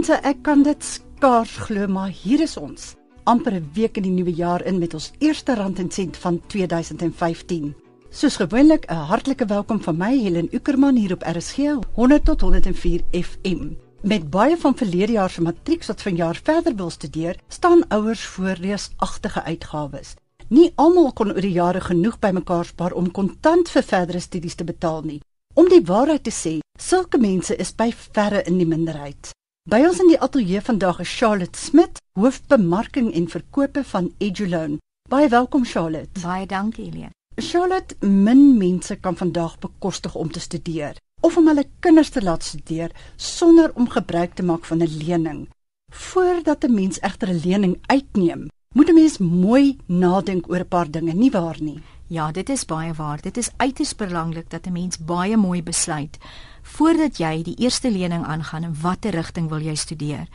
Mense, ek kan dit skaars glo, maar hier is ons. amper 'n week in die nuwe jaar in met ons eerste rand en sent van 2015. Soos gewoonlik 'n hartlike welkom van my Helen Ukerman hier op RSG 100 tot 104 FM. Met baie van verlede jaar se matrieks wat vanjaar verder wil studeer, staan ouers voor reusagtige uitgawes. Nie almal kon oor die jare genoeg bymekaar spaar om kontant vir verdere studies te betaal nie. Om die waarheid te sê, sulke mense is by verre in die minderheid. By ons in die ateljee vandag is Charlotte Smit, hoofbemarking en verkope van Eduloan. Baie welkom Charlotte. Baie dankie, Elie. Charlotte, min mense kan vandag bekostig om te studeer of om hulle kinders te laat studeer sonder om gebruik te maak van 'n lening. Voordat 'n mens egter 'n lening uitneem, moet 'n mens mooi nadink oor 'n paar dinge, nie waar nie? Ja, dit is baie waar. Dit is uiters belangrik dat 'n mens baie mooi besluit voordat jy die eerste lening aangaan en watter rigting wil jy studeer.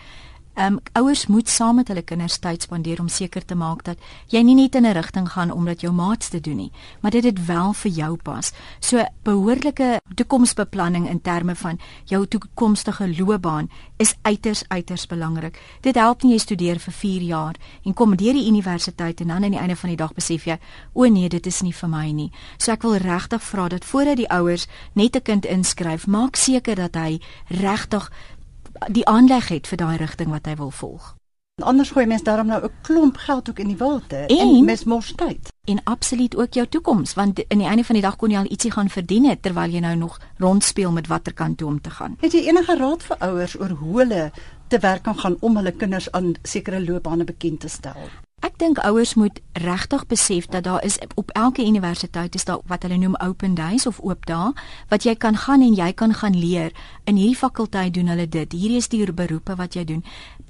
Ehm um, ouers moet saam met hulle kinders tyd spandeer om seker te maak dat jy nie net in 'n rigting gaan omdat jou maats dit doen nie, maar dit dit wel vir jou pas. So behoorlike toekomsbeplanning in terme van jou toekomstige loopbaan is uiters uiters belangrik. Dit help nie jy studeer vir 4 jaar en kom deur die universiteit en dan aan die einde van die dag besef jy, o nee, dit is nie vir my nie. So ek wil regtig vra dat voordat die ouers net 'n kind inskryf, maak seker dat hy regtig die aanleg het vir daai rigting wat hy wil volg. Anders gooi mens daarom nou 'n klomp geld ook in die water en, en mens mors tyd. En absoluut ook jou toekoms want in die einde van die dag kon jy al ietsie gaan verdien het terwyl jy nou nog rondspeel met watter kant toe om te gaan. Het jy enige raad vir ouers oor hoe hulle te werk kan gaan om hulle kinders aan sekere loopbane bekend te stel? Ek dink ouers moet regtig besef dat daar is op elke universiteit is daar wat hulle noem open days of oop dae wat jy kan gaan en jy kan gaan leer. In hierdie fakulteit doen hulle dit. Hierdie is die beroepe wat jy doen.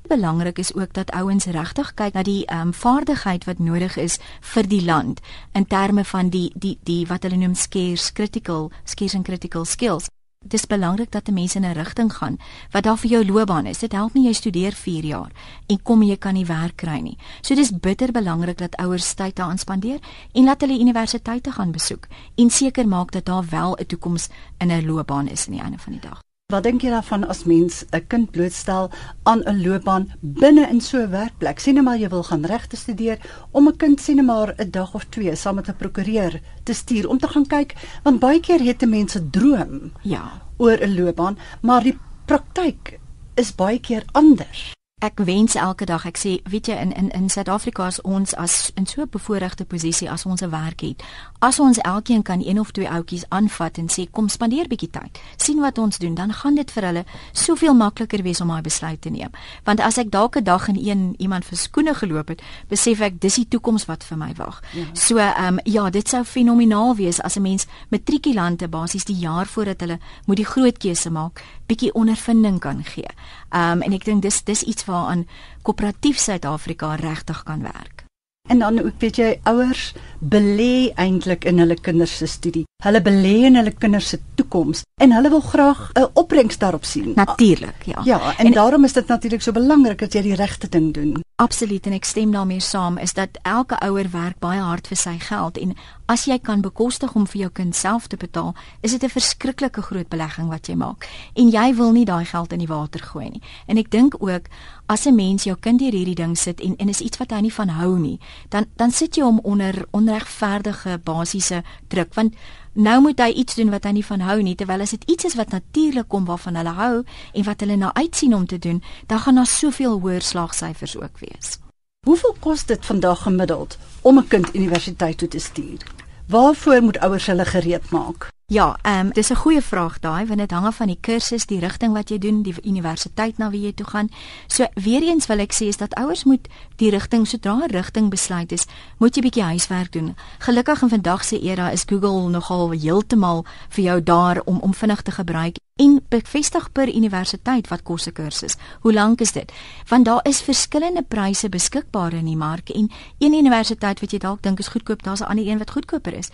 Belangrik is ook dat ouens regtig kyk na die ehm um, vaardigheid wat nodig is vir die land in terme van die die die wat hulle noem scarce critical scarce and critical skills dis belangrik dat 'n mens in 'n rigting gaan wat daar vir jou loopbaan is. Dit help nie jy studeer 4 jaar en kom jy kan nie werk kry nie. So dis bitter belangrik dat ouers tyd daaraan spandeer en laat hulle universiteite gaan besoek en seker maak dat daar wel 'n toekoms in 'n loopbaan is aan die einde van die dag. Wat dink jy daarvan as mens 'n kind blootstel aan 'n loopbaan binne in so 'n werkplek? Sien maar jy wil gaan regte studeer om 'n kind sien maar 'n dag of twee saam met 'n prokureur te stuur om te gaan kyk, want baie keer het 'n mens 'n droom ja oor 'n loopbaan, maar die praktyk is baie keer anders ek wens elke dag ek sê weet jy in in in Suid-Afrika is ons as in so 'n bevoordeelde posisie as ons 'n werk het. As ons elkeen kan een of twee outjies aanvat en sê kom spandeer bietjie tyd. Sien wat ons doen dan gaan dit vir hulle soveel makliker wees om daai besluit te neem. Want as ek dalk 'n dag in een iemand vir skoene geloop het besef ek dis die toekoms wat vir my wag. Ja. so ehm um, ja dit sou fenomenaal wees as 'n mens matrikulante basies die jaar voordat hulle moet die groot keuse maak bietjie ondervinding kan gee ehm um, en ek dink dis dis iets waaraan koöperatief Suid-Afrika regtig kan werk. En dan ook weet jy ouers belê eintlik in hulle kinders se studie. Hulle belê in hulle kinders se toekoms en hulle wil graag 'n opbrengs daarop sien. Natuurlik, ja. Ja, en, en daarom is dit natuurlik so belangrik dat jy die regte ding doen. Absoluut en ek stem daarmee saam is dat elke ouer werk baie hard vir sy geld en as jy kan bekostig om vir jou kind self te betaal, is dit 'n verskriklike groot belegging wat jy maak. En jy wil nie daai geld in die water gooi nie. En ek dink ook as 'n mens jou kind hier hierdie ding sit en en is iets wat hy nie van hou nie, dan dan sit jy hom onder onregverdige basiese druk want nou moet hy iets doen wat hy nie van hou nie terwyl as dit iets is wat natuurlik kom waarvan hulle hou en wat hulle na uitsien om te doen, dan gaan daar soveel hoër slaagsyfers ook wees. Hoeveel kos dit vandag gemiddeld om 'n kind universiteit toe te stuur? Waarvoor moet ouers hulle gereed maak? Ja, ehm um, dis 'n goeie vraag daai want dit hang af van die kursus, die rigting wat jy doen, die universiteit na wie jy toe gaan. So weer eens wil ek sê is dat ouers moet die rigting sodra 'n rigting besluit is, moet jy bietjie huiswerk doen. Gelukkig in vandag se era is Google nogal heeltemal vir jou daar om om vinnig te gebruik en bevestig per universiteit wat kos 'n kursus. Hoe lank is dit? Want daar is verskillende pryse beskikbaar in die mark en een universiteit wat jy dalk dink is goedkoop, daar's 'n ander een wat goedkoper is.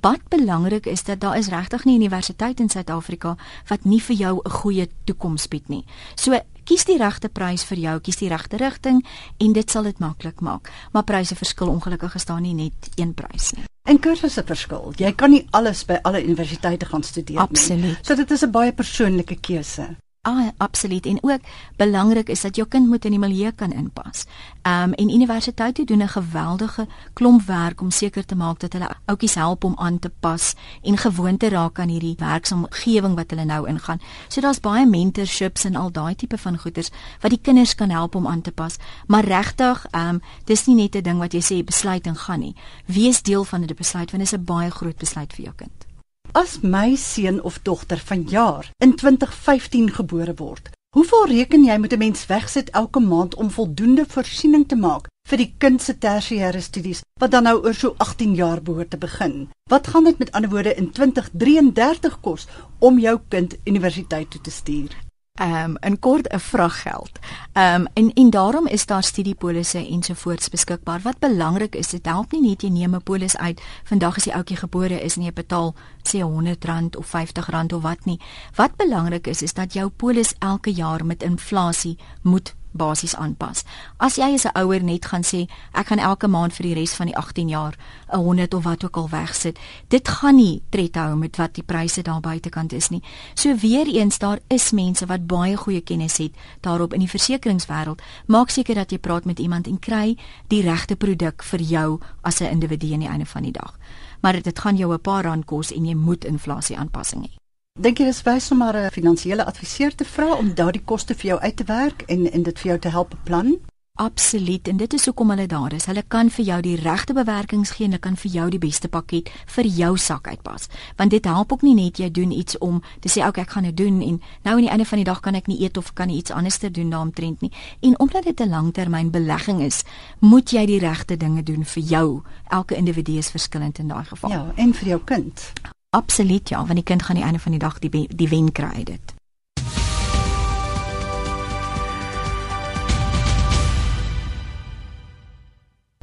Wat belangrik is dat daar is regtig nie universiteit in Suid-Afrika wat nie vir jou 'n goeie toekoms bied nie. So kies die regte prys vir jou, kies die regte rigting en dit sal dit maklik maak. Maar pryse verskil ongelukkig gestaan nie net een prys nie. En kursusse verskil. Jy kan nie alles by alle universiteite gaan studeer Absoluut. nie. So dit is 'n baie persoonlike keuse. Ah, absoluut. En ook belangrik is dat jou kind moet in die milieu kan inpas. Ehm um, en universiteite doen 'n geweldige klomp werk om seker te maak dat hulle oudjies help om aan te pas en gewoonte raak aan hierdie werksomgewing wat hulle nou ingaan. So daar's baie mentorships en al daai tipe van goeders wat die kinders kan help om aan te pas. Maar regtig, ehm um, dis nie net 'n ding wat jy sê besluit en gaan nie. Wees deel van 'n besluit want dit is 'n baie groot besluit vir jou kind. As my seun of dogter vanjaar in 2015 gebore word, hoeveel reken jy moet 'n mens wegsit elke maand om voldoende voorsiening te maak vir die kind se tersiêre studies wat dan nou oor so 18 jaar behoort te begin? Wat gaan dit met ander woorde in 2033 kos om jou kind universiteit toe te stuur? Um, in kort 'n vraggeld. Ehm um, en en daarom is daar studiepolisse ensovoorts beskikbaar. Wat belangrik is, dit help nie net jy neem 'n polis uit. Vandag as die ouetjie gebore is en jy betaal sê R100 of R50 of wat nie. Wat belangrik is is dat jou polis elke jaar met inflasie moet basies aanpas. As jy as 'n ouer net gaan sê ek gaan elke maand vir die res van die 18 jaar 'n 100 of wat ook al wegsit, dit gaan nie tred hou met wat die pryse daar buitekant is nie. So weer eens daar is mense wat baie goeie kennis het daarop in die versekeringswêreld. Maak seker dat jy praat met iemand en kry die regte produk vir jou as 'n individu aan die einde van die dag. Maar dit gaan jou 'n paar rand kos en jy moet inflasie aanpassing hê. Dink jy dis wys om maar 'n finansiële adviseur te vra om daardie koste vir jou uit te werk en en dit vir jou te help beplan? Absoluut en dit is hoekom hulle daar is. Hulle kan vir jou die regte bewerkings gee en hulle kan vir jou die beste pakket vir jou sak uitpas. Want dit help ook nie net jy doen iets om te sê okay ek gaan dit doen en nou aan die einde van die dag kan ek nie eet of kan iets anders doen daaromtrent nie. En omdat dit 'n langtermyn belegging is, moet jy die regte dinge doen vir jou. Elke individu is verskillend in daai geval. Ja, en vir jou kind. Absoluut ja, want die kind gaan die einde van die dag die die wen kry uit dit.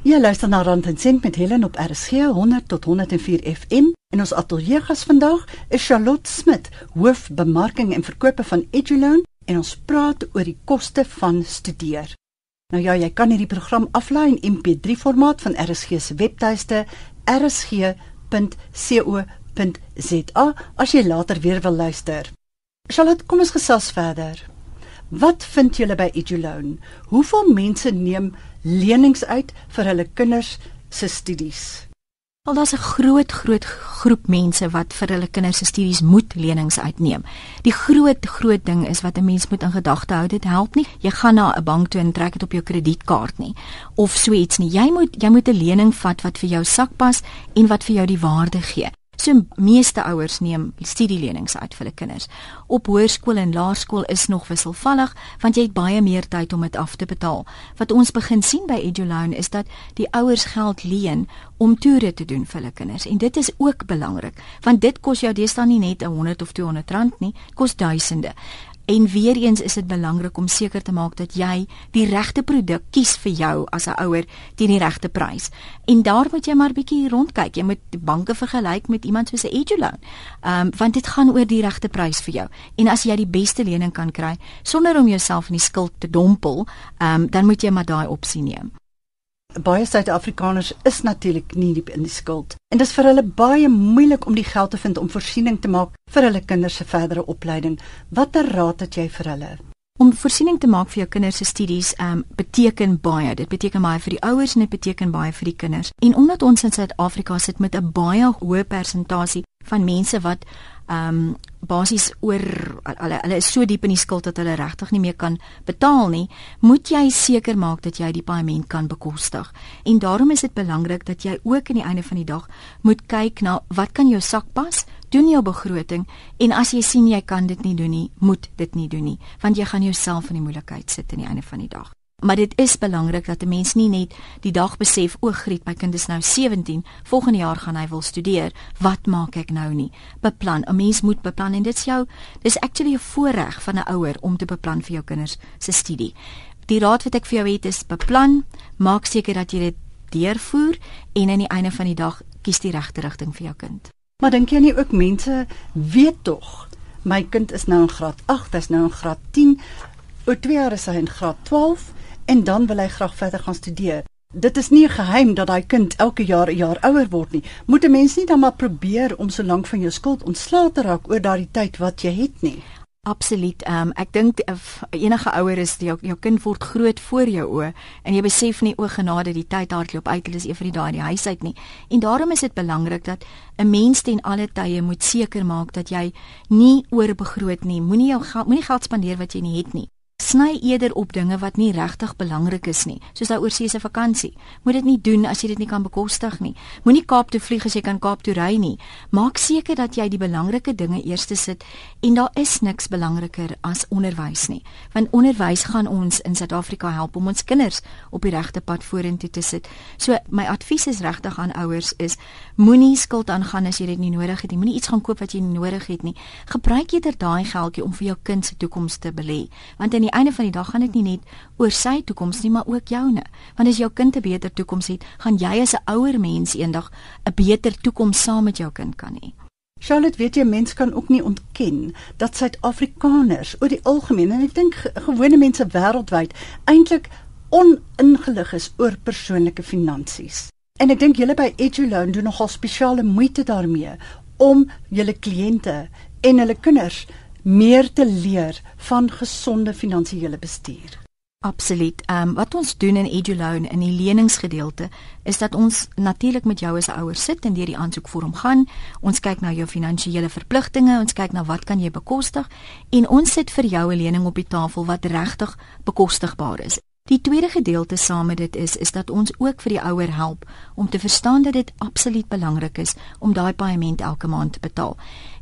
Ja, luister na Rand en Sent met Helen op RSG 100 tot 104 FM. En ons ateljee gas vandag is Charlotte Smit, hoof bemarking en verkope van Eduloan en ons praat oor die koste van studeer. Nou ja, jy kan hierdie program aflaai in MP3 formaat van RSG se webtuiste rsg.co www.rsg.za as jy later weer wil luister. Charlotte, kom ons gesels verder. Wat vind julle by Eduloan? Hoeveel mense neem lenings uit vir hulle kinders se studies? Al daar's 'n groot groot groep mense wat vir hulle kinders se studies moet lenings uitneem. Die groot groot ding is wat 'n mens moet in gedagte hou, dit help nie jy gaan na 'n bank toe en trek dit op jou kredietkaart nie of so iets nie. Jy moet jy moet 'n lening vat wat vir jou sak pas en wat vir jou die waarde gee. So meeste ouers neem studielenings uit vir hulle kinders. Op hoërskool en laerskool is nog wisselvallig want jy het baie meer tyd om dit af te betaal. Wat ons begin sien by EduLoan is dat die ouers geld leen om toere te doen vir hulle kinders en dit is ook belangrik want dit kos jou deesdae nie net 100 of 200 rand nie, kos duisende. En weer eens is dit belangrik om seker te maak dat jy die regte produk kies vir jou as 'n ouer teen die regte prys. En daar moet jy maar bietjie rondkyk. Jy moet banke vergelyk met iemand soos 'n EduLoan. Ehm um, want dit gaan oor die regte prys vir jou. En as jy die beste lening kan kry sonder om jouself in die skuld te dompel, ehm um, dan moet jy maar daai opsie neem baie Suid-Afrikaners is natuurlik nie diep in die skuld en dit is vir hulle baie moeilik om die geld te vind om voorsiening te maak vir hulle kinders se verdere opleiding. Watter raad het jy vir hulle? Om voorsiening te maak vir jou kinders se studies, ehm um, beteken baie. Dit beteken baie vir die ouers en dit beteken baie vir die kinders. En omdat ons in Suid-Afrika sit met 'n baie hoë persentasie van mense wat um, basies oor hulle hulle is so diep in die skuld dat hulle regtig nie meer kan betaal nie, moet jy seker maak dat jy die paaiement kan bekostig. En daarom is dit belangrik dat jy ook aan die einde van die dag moet kyk na wat kan jou sak pas? Doen jou begroting en as jy sien jy kan dit nie doen nie, moet dit nie doen nie, want jy gaan jouself in die moeilikheid sit aan die einde van die dag. Maar dit is belangrik dat 'n mens nie net die dag besef o, Griet, my kind is nou 17, volgende jaar gaan hy wil studeer. Wat maak ek nou nie? Beplan. 'n Mens moet beplan en dit is jou dis actually 'n voorreg van 'n ouer om te beplan vir jou kinders se studie. Die raad wat ek vir jou het is beplan, maak seker dat jy dit deurvoer en aan die einde van die dag kies die regte rigting vir jou kind. Maar dink jy nie ook mense weet tog my kind is nou in graad 8, hy's nou in graad 10, oor 2 jaar is hy in graad 12 en dan wil hy graag verder gaan studeer. Dit is nie 'n geheim dat daai kind elke jaar 'n jaar ouer word nie. Moet 'n mens nie dan maar probeer om so lank van jou skuld ontslae te raak oor daardie tyd wat jy het nie? Absoluut. Um, ek dink uh, enige ouer is jou jou kind word groot voor jou oë en jy besef nie o genade die tyd hardloop uit. Dit is een van die dae in die huis uit nie. En daarom is dit belangrik dat 'n mens ten alle tye moet seker maak dat jy nie oorbegroot nie. Moenie jou moenie geld spandeer wat jy nie het nie sny eerder op dinge wat nie regtig belangrik is nie, soos daai oorsese vakansie. Moet dit nie doen as jy dit nie kan bekostig nie. Moenie Kaap toe vlieg as jy kan Kaap toe ry nie. Maak seker dat jy die belangrike dinge eerste sit en daar is niks belangriker as onderwys nie. Want onderwys gaan ons in Suid-Afrika help om ons kinders op die regte pad vorentoe te sit. So my advies is regtig aan ouers is moenie skuld aangaan as jy dit nie nodig het nie. Moenie iets gaan koop wat jy nie nodig het nie. Gebruik eerder daai geldjie om vir jou kind se toekoms te belê. Want in die einde van die dag gaan dit nie net oor sy toekoms nie, maar ook joune. Want as jou kind 'n beter toekoms het, gaan jy as 'n ouer mens eendag 'n beter toekoms saam met jou kind kan hê. Charlotte, weet jy mens kan ook nie ontken dat Suid-Afrikaners oor die algemeen en ek dink gewone mense wêreldwyd eintlik oningelig is oor persoonlike finansies. En ek dink julle by EduLoan doen nogal spesiale moeite daarmee om julle kliënte en hulle kinders meer te leer van gesonde finansiële bestuur. Absoluut. Ehm um, wat ons doen in EduLoan in die leningsgedeelte is dat ons natuurlik met jou as ouer sit en deur die aansoekvorm gaan. Ons kyk na jou finansiële verpligtinge, ons kyk na wat kan jy bekostig en ons sit vir jou 'n lening op die tafel wat regtig bekostigbaar is. Die tweede gedeelte saam met dit is is dat ons ook vir die ouer help om te verstaan dat dit absoluut belangrik is om daai paaiement elke maand te betaal.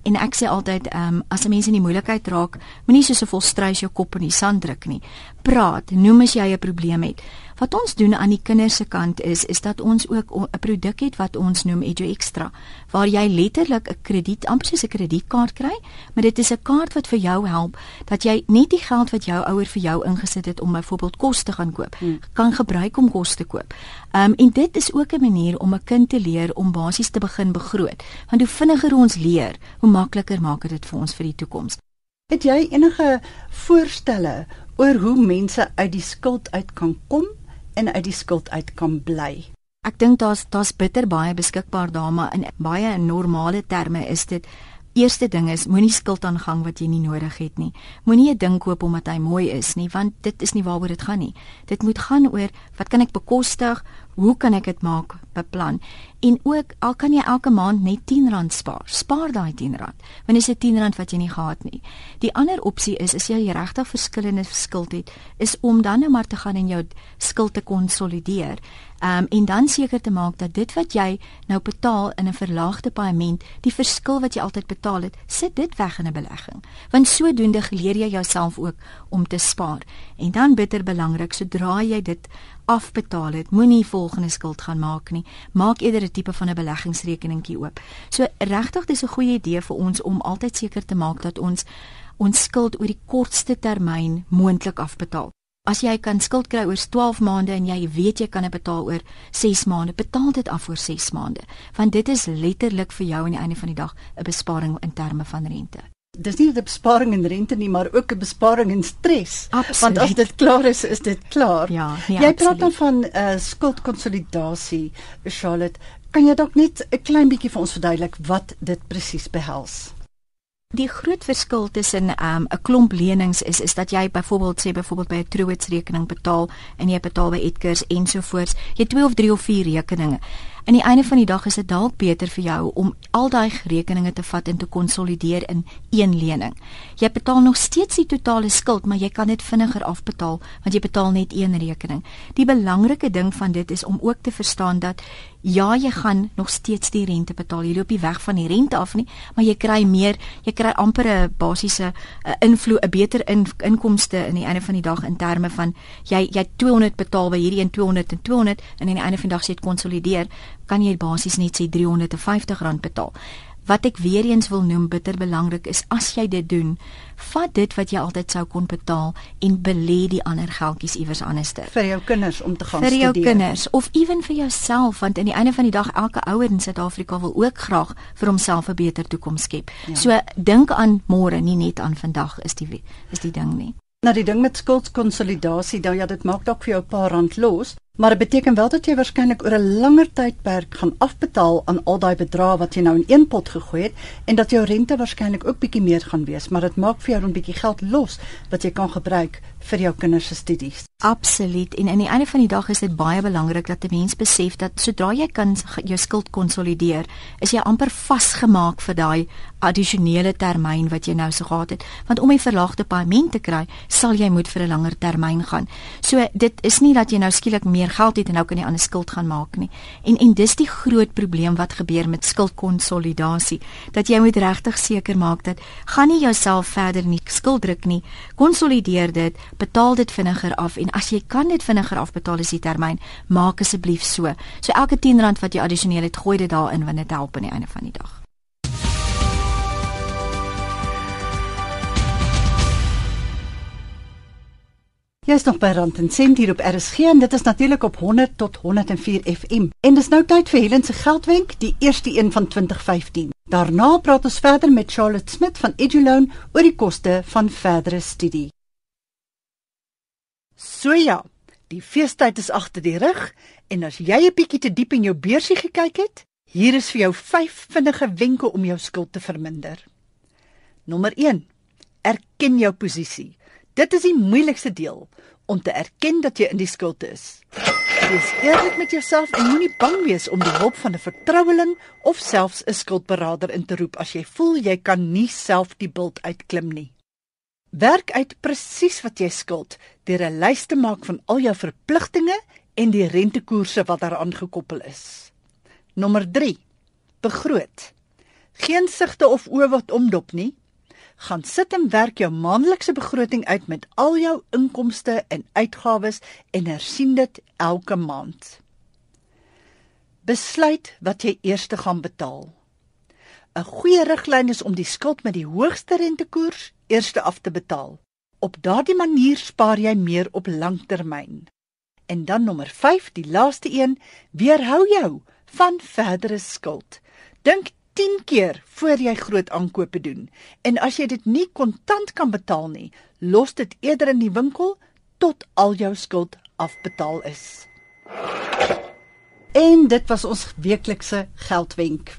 En ek sê altyd, ehm um, as 'n mens in die moeilikheid raak, moenie soos 'n volstruis jou kop in die sand druk nie. Praat, noem as jy 'n probleem het. Wat ons doen aan die kinders se kant is is dat ons ook 'n produk het wat ons noem Edu Extra, waar jy letterlik 'n krediet, amper soos 'n kredietkaart kry, maar dit is 'n kaart wat vir jou help dat jy net die geld wat jou ouer vir jou ingesit het om byvoorbeeld kos te gaan koop, hmm. kan gebruik om kos te koop. Ehm um, en dit is ook 'n manier om 'n kind te leer om basies te begin begroot, want hoe vinniger ons leer, hoe makliker maak dit vir ons vir die toekoms. Het jy enige voorstelle oor hoe mense uit die skuld uit kan kom? En uit die skuld uit kan bly. Ek dink daar's daar's bitter baie beskikbaar daar, maar in baie normale terme is dit eerste ding is moenie skuld aangang wat jy nie nodig het nie. Moenie 'n ding koop omdat hy mooi is nie, want dit is nie waaroor dit gaan nie. Dit moet gaan oor wat kan ek bekostig? Hoe kan ek dit maak? Beplan. En ook al kan jy elke maand net R10 spaar, spaar daai R10. Want is dit R10 wat jy nie gehad nie. Die ander opsie is as jy regtig verskillende skuld het, is om dan nou maar te gaan en jou skuld te konsolideer Um, en dan seker te maak dat dit wat jy nou betaal in 'n verlaagde paaiement, die verskil wat jy altyd betaal het, sit dit weg in 'n belegging. Want sodoende geleer jy jouself ook om te spaar. En dan bitter belangrik, sodra jy dit afbetaal het, moenie volgende skuld gaan maak nie. Maak eerder 'n tipe van 'n beleggingsrekeningkie oop. So regtig dis 'n goeie idee vir ons om altyd seker te maak dat ons ons skuld oor die kortste termyn moontlik afbetaal. As jy kan skuld kry oor 12 maande en jy weet jy kan dit betaal oor 6 maande, betaal dit af oor 6 maande, want dit is letterlik vir jou aan die einde van die dag 'n besparing in terme van rente. Dis nie 'n besparing in rente nie, maar ook 'n besparing in stres. Absoluut. Want as dit klaar is, is dit klaar. Ja, nee, jy praat dan van 'n uh, skuldkonsolidasie, Charlotte. Kan jy dalk net 'n klein bietjie vir ons verduidelik wat dit presies behels? Die groot verskil tussen 'n um, klomp lenings is is dat jy byvoorbeeld sê byvoorbeeld by 'n Truworths rekening betaal en jy betaal by Edgars ensovoorts. Jy het 2 of 3 of 4 rekeninge. Aan die einde van die dag is dit dalk beter vir jou om al daai rekeninge te vat en te konsolideer in een lening. Jy betaal nog steeds die totale skuld, maar jy kan dit vinniger afbetaal want jy betaal net een rekening. Die belangrike ding van dit is om ook te verstaan dat ja, jy gaan nog steeds die rente betaal. Jy loop nie weg van die rente af nie, maar jy kry meer, jy kry amper 'n basiese invloed, 'n beter in, inkomste in die einde van die dag in terme van jy jy 200 betaal by hierdie een 200 en 200 en aan die einde van die dag sê dit konsolideer kan jy basies net sê R350 betaal. Wat ek weer eens wil noem bitter belangrik is as jy dit doen, vat dit wat jy altyd sou kon betaal en belê die ander geldjies iewers anderster. Vir jou kinders om te gaan studeer. Vir jou kinders of ewen vir jouself want aan die einde van die dag elke ouer in Suid-Afrika wil ook graag vir homself 'n beter toekoms skep. Ja. So dink aan môre, nie net aan vandag is die is die ding nie. Nou die ding met skuldkonsolidasie, dan ja, dit maak dalk vir jou 'n paar rand los, Maar dit beteken wel dat jy waarskynlik oor 'n langer tydperk gaan afbetaal aan al daai bedrae wat jy nou in een pot gegooi het en dat jou rente waarskynlik ook bietjie meer gaan wees, maar dit maak vir jou 'n bietjie geld los wat jy kan gebruik vir jou kinders se studies. Absoluut. En aan die einde van die dag is dit baie belangrik dat 'n mens besef dat sodra jy kan jou skuld konsolideer, is jy amper vasgemaak vir daai addisionele termyn wat jy nou so gehad het. Want om 'n verlaagde paaiement te kry, sal jy moet vir 'n langer termyn gaan. So dit is nie dat jy nou skielik meer geld het en nou kan jy 'n skuld gaan maak nie. En en dis die groot probleem wat gebeur met skuldkonsolidasie, dat jy moet regtig seker maak dat gaan nie jouself verder in die skuld druk nie. Konsolideer dit, betaal dit vinniger af en as jy kan dit vinniger afbetaal as die termyn, maak asseblief so. So elke R10 wat jy addisioneel het, gooi dit daarin want dit help aan die einde van die dag. Jy is nog by Rand en Sent hier op RSG en dit is natuurlik op 100 tot 104 FM. En dis nou tyd vir Helen se geldwenk, die eerste een van 2015. Daarna praat ons verder met Charlotte Smit van Eduloan oor die koste van verdere studie. So ja, die feestyd is agter die rug en as jy 'n bietjie te diep in jou beursie gekyk het, hier is vir jou 5 vinnige wenke om jou skuld te verminder. Nommer 1: Erken jou posisie. Dit is die moeilikste deel om te erken dat jy in die skuld is. Wees eerlik met jouself en moenie bang wees om die hulp van 'n vertroueling of selfs 'n skuldberader in te roep as jy voel jy kan nie self die bult uitklim nie. Werk uit presies wat jy skuld deur 'n lys te maak van al jou verpligtinge en die rentekoerse wat daaraan gekoppel is. Nommer 3. Begroot. Geen sigte of oë wat omdop nie gaan sit en werk jou maandelikse begroting uit met al jou inkomste en uitgawes en hersien dit elke maand. Besluit wat jy eers te gaan betaal. 'n Goeie riglyn is om die skuld met die hoogste rentekoers eers af te betaal. Op daardie manier spaar jy meer op langtermyn. En dan nommer 5, die laaste een, weerhou jou van verdere skuld. Dink 10 keer voor jy groot aankope doen. En as jy dit nie kontant kan betaal nie, los dit eerder in die winkel tot al jou skuld afbetaal is. En dit was ons weeklikse geldwenk.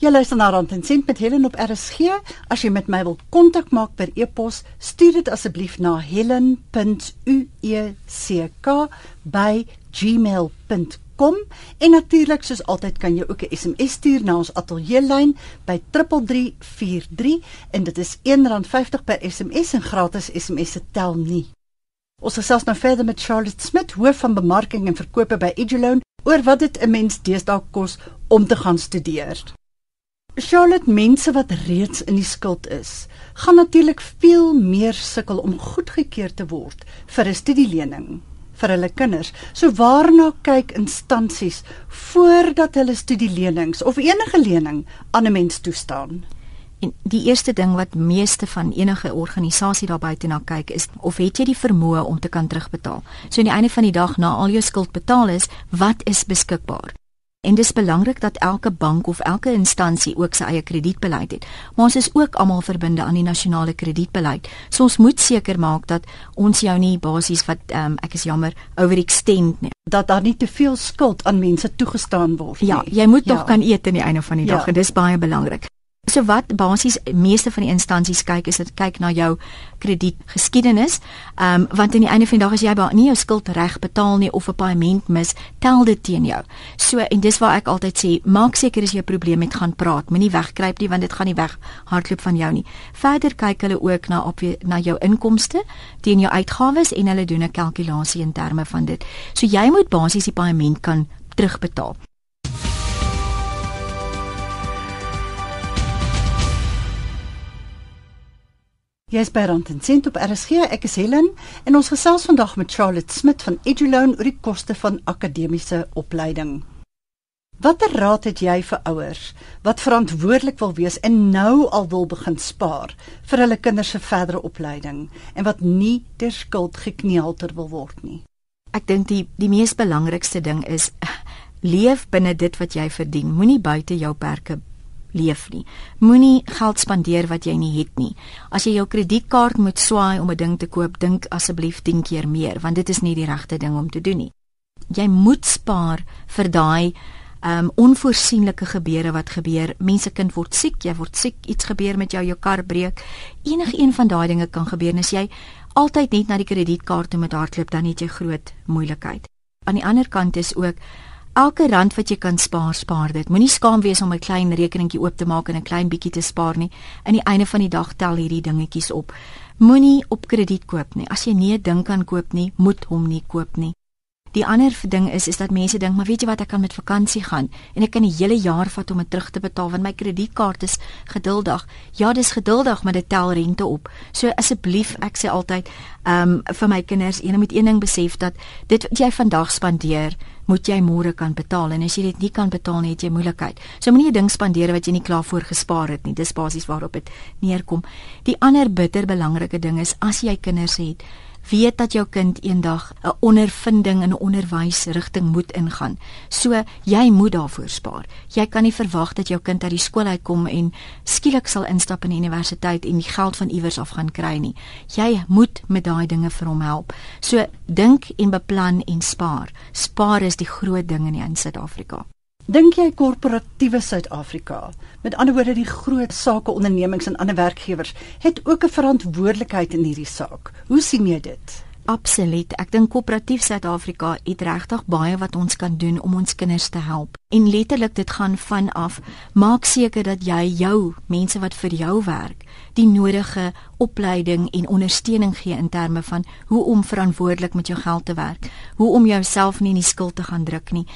Jy luister na Rand en Sent met Helen op RSG. As jy met my wil kontak maak per e-pos, stuur dit asseblief na helen.ueck@gmail.com en natuurlik soos altyd kan jy ook 'n SMS stuur na ons ateljeelyn by 3343 en dit is R1.50 per SMS en gratis SMS se tel nie. Ons gesels nou verder met Charlotte Smit, hoof van bemarking en verkope by Eduloan, oor wat dit 'n mens deesdae kos om te gaan studeer. Charlotte, mense wat reeds in die skuld is, gaan natuurlik veel meer sukkel om goedgekeur te word vir 'n studielening vir hulle kinders. So waarna kyk instansies voordat hulle studielenings of enige lening aan 'n mens toestaan? En die eerste ding wat meeste van enige organisasie daar buite na kyk is of het jy die vermoë om te kan terugbetaal. So aan die einde van die dag na al jou skuld betaal is, wat is beskikbaar? En dis belangrik dat elke bank of elke instansie ook sy eie kredietbeleid het. Maar ons is ook almal verbinde aan die nasionale kredietbeleid. So ons moet seker maak dat ons jou nie basies wat um, ek is jammer overextend nie. Dat daar nie te veel skuld aan mense toegestaan word ja, nie. Ja, jy moet ja. tog kan eet aan die einde van die dag ja. en dis baie belangrik. So wat basies meeste van die instansies kyk is dit kyk na jou kredietgeskiedenis. Ehm um, want aan die einde van die dag as jy nie jou skuld reg betaal nie of 'n paaiement mis, tel dit teen jou. So en dis waar ek altyd sê, maak seker as jy 'n probleem het, gaan praat. Moenie wegkruip nie want dit gaan nie weg hardloop van jou nie. Verder kyk hulle ook na op na jou inkomste teen jou uitgawes en hulle doen 'n kalkulasie in terme van dit. So jy moet basies die paaiement kan terugbetaal. Jy is by Rand en Sent op RSG. Ek is Helen en ons gesels vandag met Charlotte Smit van Eduloan oor die koste van akademiese opleiding. Watter raad het jy vir ouers wat verantwoordelik wil wees en nou al wil begin spaar vir hulle kinders se verdere opleiding en wat nie ter skuld gekneelter wil word nie? Ek dink die die mees belangrikste ding is leef binne dit wat jy verdien. Moenie buite jou perke leef nie. Moenie geld spandeer wat jy nie het nie. As jy jou kredietkaart moet swaai om 'n ding te koop, dink asseblief 10 keer meer want dit is nie die regte ding om te doen nie. Jy moet spaar vir daai um onvoorsienlike gebeure wat gebeur. Mense kind word siek, jy word siek, iets gebeur met jou, jou kar breek. Enige een van daai dinge kan gebeur as jy altyd net na die kredietkaart toe met hardloop dan het jy groot moeilikheid. Aan die ander kant is ook elke rand wat jy kan spaar, spaar dit. Moenie skaam wees om 'n klein rekeningkie oop te maak en 'n klein bietjie te spaar nie. In die einde van die dag tel hierdie dingetjies op. Moenie op krediet koop nie. As jy nie 'n ding kan koop nie, moet hom nie koop nie. Die ander ding is is dat mense dink, maar weet jy wat, ek kan met vakansie gaan en ek kan die hele jaar vat om dit terug te betaal want my kredietkaart is geduldig. Ja, dis geduldig, maar dit tel rente op. So asseblief, ek sê altyd, ehm um, vir my kinders, een moet een ding besef dat dit wat jy vandag spandeer, moet jy môre kan betaal en as jy dit nie kan betaal nie, het jy moeilikheid. So moenie 'n ding spandeer wat jy nie klaar voor gespaar het nie. Dis basies waarop dit neerkom. Die ander bitter belangrike ding is as jy kinders het, weet dat jou kind eendag 'n ondervinding in 'n onderwysrigting moet ingaan. So jy moet daarvoor spaar. Jy kan nie verwag dat jou kind uit die skool uitkom en skielik sal instap in die universiteit en die geld van iewers af gaan kry nie. Jy moet met daai dinge vir hom help. So dink en beplan en spaar. Spaar is die groot ding in Suid-Afrika. Dink jy korporatiewe Suid-Afrika, met ander woorde die groot sakeondernemings en ander werkgewers, het ook 'n verantwoordelikheid in hierdie saak? Hoe sien jy dit? Absoluut. Ek dink koöperatief Suid-Afrika het regtig baie wat ons kan doen om ons kinders te help. En letterlik dit gaan van af maak seker dat jy jou mense wat vir jou werk, die nodige opleiding en ondersteuning gee in terme van hoe om verantwoordelik met jou geld te werk, hoe om jouself nie in die skuld te gaan druk nie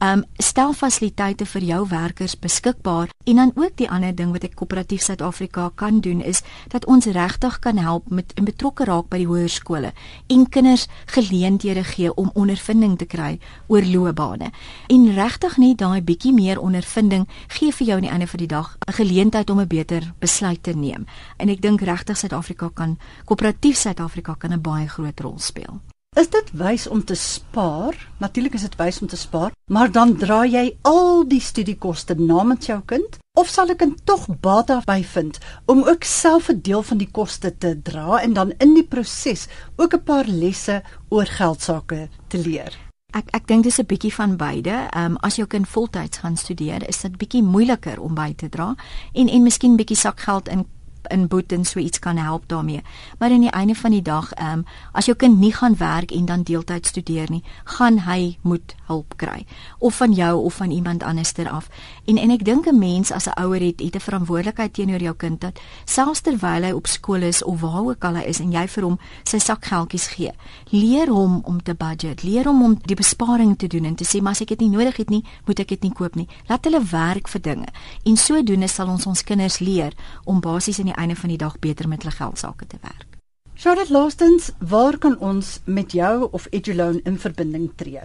um stel fasiliteite vir jou werkers beskikbaar en dan ook die ander ding wat ek koöperatief Suid-Afrika kan doen is dat ons regtig kan help met en betrokke raak by die hoërskole en kinders geleenthede gee om ondervinding te kry oor loopbane. En regtig net daai bietjie meer ondervinding gee vir jou aan die einde van die dag 'n geleentheid om 'n beter besluit te neem. En ek dink regtig Suid-Afrika kan koöperatief Suid-Afrika kan 'n baie groot rol speel Is dit wys om te spaar? Natuurlik is dit wys om te spaar, maar dan dra jy al die studiekoste namens jou kind of sal 'n tog baat daarby vind om ook self 'n deel van die koste te dra en dan in die proses ook 'n paar lesse oor geld sake te leer? Ek ek dink dis 'n bietjie van beide. Ehm um, as jou kind voltyds gaan studeer, is dit bietjie moeiliker om by te dra en en miskien bietjie sakgeld in in boet en so iets kan help daarmee. Maar in die einde van die dag, ehm um, as jou kind nie gaan werk en dan deeltyd studeer nie, gaan hy moet hulp kry of van jou of van iemand anderster af. En en ek dink 'n mens as 'n ouer het, het 'n verantwoordelikheid teenoor jou kind dat selfs terwyl hy op skool is of waar ook al hy is en jy vir hom sy sakgeldjies gee, leer hom om te budget, leer hom om die besparing te doen en te sê maar as ek dit nie nodig het nie, moet ek dit nie koop nie. Laat hulle werk vir dinge. En sodoende sal ons ons kinders leer om basies in die einde van die dag beter met hulle geld sake te werk. Charlotte Lastens, waar kan ons met jou of Eduloan in verbinding tree?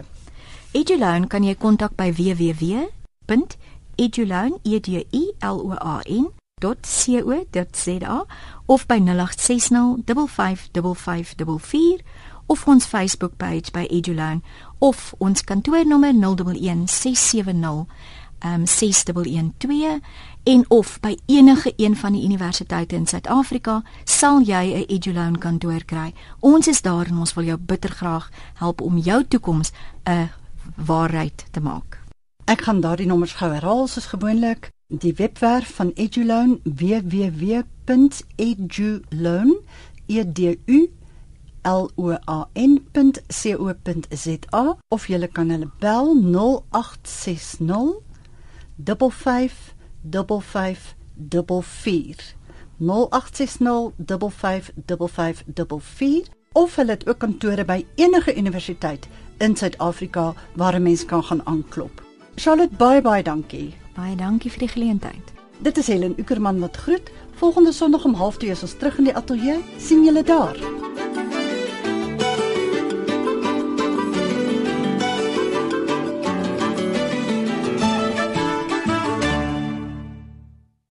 Eduloan kan jy kontak by www.eduloan.co.za of by 0860555544 of ons Facebook page by Eduloan of ons kantoornommer 011 670 um 6112 en of by enige een van die universiteite in Suid-Afrika sal jy 'n Eduloan kantoor kry. Ons is daar en ons wil jou bitter graag help om jou toekoms 'n waarheid te maak. Ek gaan daardie nommers gou herhaal soos gewoonlik. Die webwerf van Eduloan www.eduloan e d u l o a n.co.za of jy kan hulle bel 0860 55 5544 of hulle het ook kantore by enige universiteit in Suid-Afrika waar 'n mens kan gaan aanklop. Charlotte baie baie dankie. Baie dankie vir die geleentheid. Dit is Helen Ukerman wat groet. Volgende Sondag om 0.30 is ons terug in die ateljee. sien julle daar.